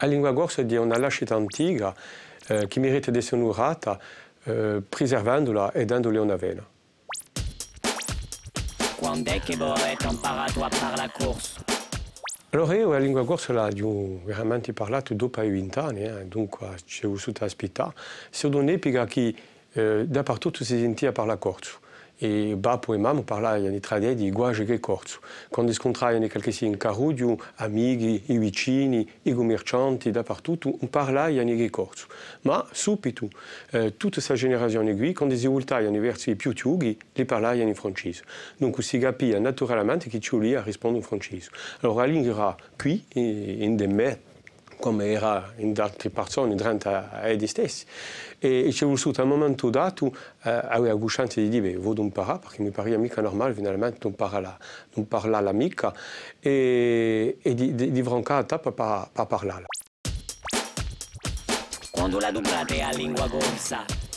La lingua corsa è una lascita antica eh, che merita di essere onorata eh, preservandola e dandole una vena. Quando a parlare corso? Allora io la lingua corsa l'ho veramente parlato dopo i 20 anni, eh, dunque ci ho vissuto ospitare. Sono un'epoca che eh, dappertutto si sentiva parlare corso. E bapo e mamma parlavano di tradè di guage che. Quando qualche in carudio, amici, i vicini, i commercianti, dappertutto, un parlavano di corso. Ma subito, eh, tutta questa generazione qui, quando si voltavano verso i più giughi, li parlavano in francese. Dunque si naturalmente che ci rispondere in francese. Allora la lingua qui, in de me, come era in altre persone durante edi stessi. E ho vissuto a un momento dato eh, chance di dire vado perché mi pare mica normale finalmente non parlare parlare mica e, e di, di, di per, per parlare. La lingua?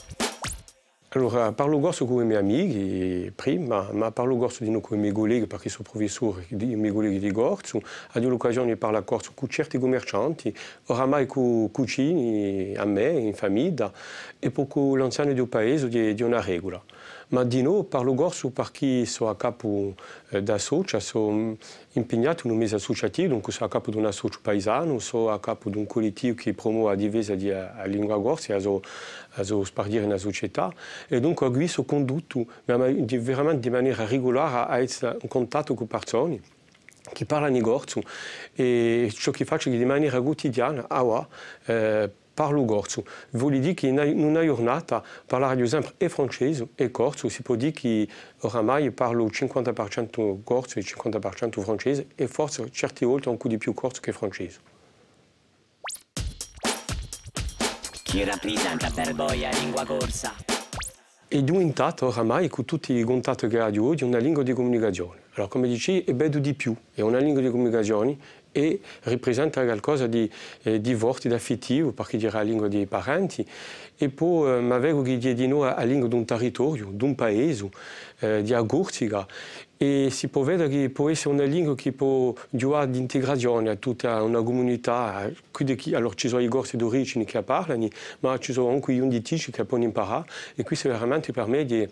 Allora, parlo corso con i miei amici prima, ma parlo corso di con i miei colleghi perché sono professore, i miei colleghi di corso. Ho l'occasione di parlare corso con certi commercianti, oramai con cucini, a me, in famiglia, e poi con l'anziano paese di, di una regola. Ma di nuovo parlo corso perché sono a capo eh, da socia, sono impegnato in un mese associativo, dunque sono a capo di un associo paesano, sono a capo di un collettivo che promuove la difesa della lingua corsa, e a spardire nella società. E dunque qui sono condotto veramente di maniera regolare a essere in contatto con persone che parlano in corso e ciò che faccio è che di maniera quotidiana, ah, eh, parlo corso. Vuol dire che in una giornata parlare esempio e francese e corso, si può dire che oramai parlo 50% corso e 50% francese e forse certe volte anche di più corso che francese. Chi rappresenta per voi la lingua corsa? È diventato oramai con tutti i contatti che ha di oggi una lingua di comunicazione. Allora, come dici, è bello di più, è una lingua di comunicazione e rappresenta qualcosa di, eh, di forte, di affettivo, perché dirà la lingua dei parenti, e poi eh, ma vedo che di noi la lingua di un territorio, di un paese, eh, di Agurziga, e si può vedere che può essere una lingua che può aiutare integrazione a tutta una comunità, chi, allora ci sono i corsi d'origine che parlano, ma ci sono anche gli undici che possono imparare, e questo veramente per me di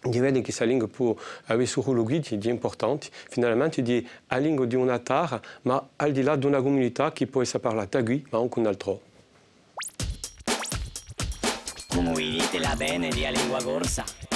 di vedere che questa lingua un ruolo di importante, finalmente di la lingua di ma al di là di una comunità che parlata ma un altro. La bene di lingua?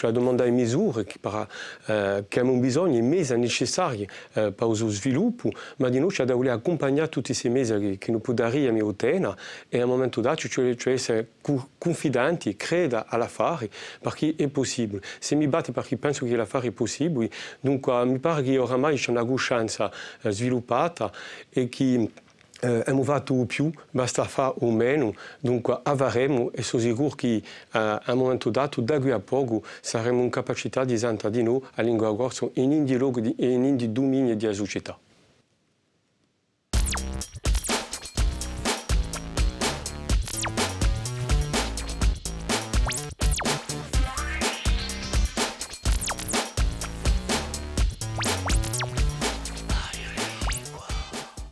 Cioè domandare misure che, per, eh, che hanno bisogno, mesi necessari eh, per il sviluppo, ma di noi ci da voler accompagnare tutti questi mesi che non può dare a mia tena e a un momento dato cioè, cioè essere confidenti, credere all'affare perché è possibile. Se mi batte perché penso che l'affare è possibile, dunque mi pare che oramai c'è una coscienza eh, sviluppata e che eh, abbiamo fatto più, basta fare o meno, dunque avremo e sono sicuro che eh, a un momento dato, da qui a poco, saremo in capacità di sentire di noi la lingua corsa in un dialogo e in un dominio della società.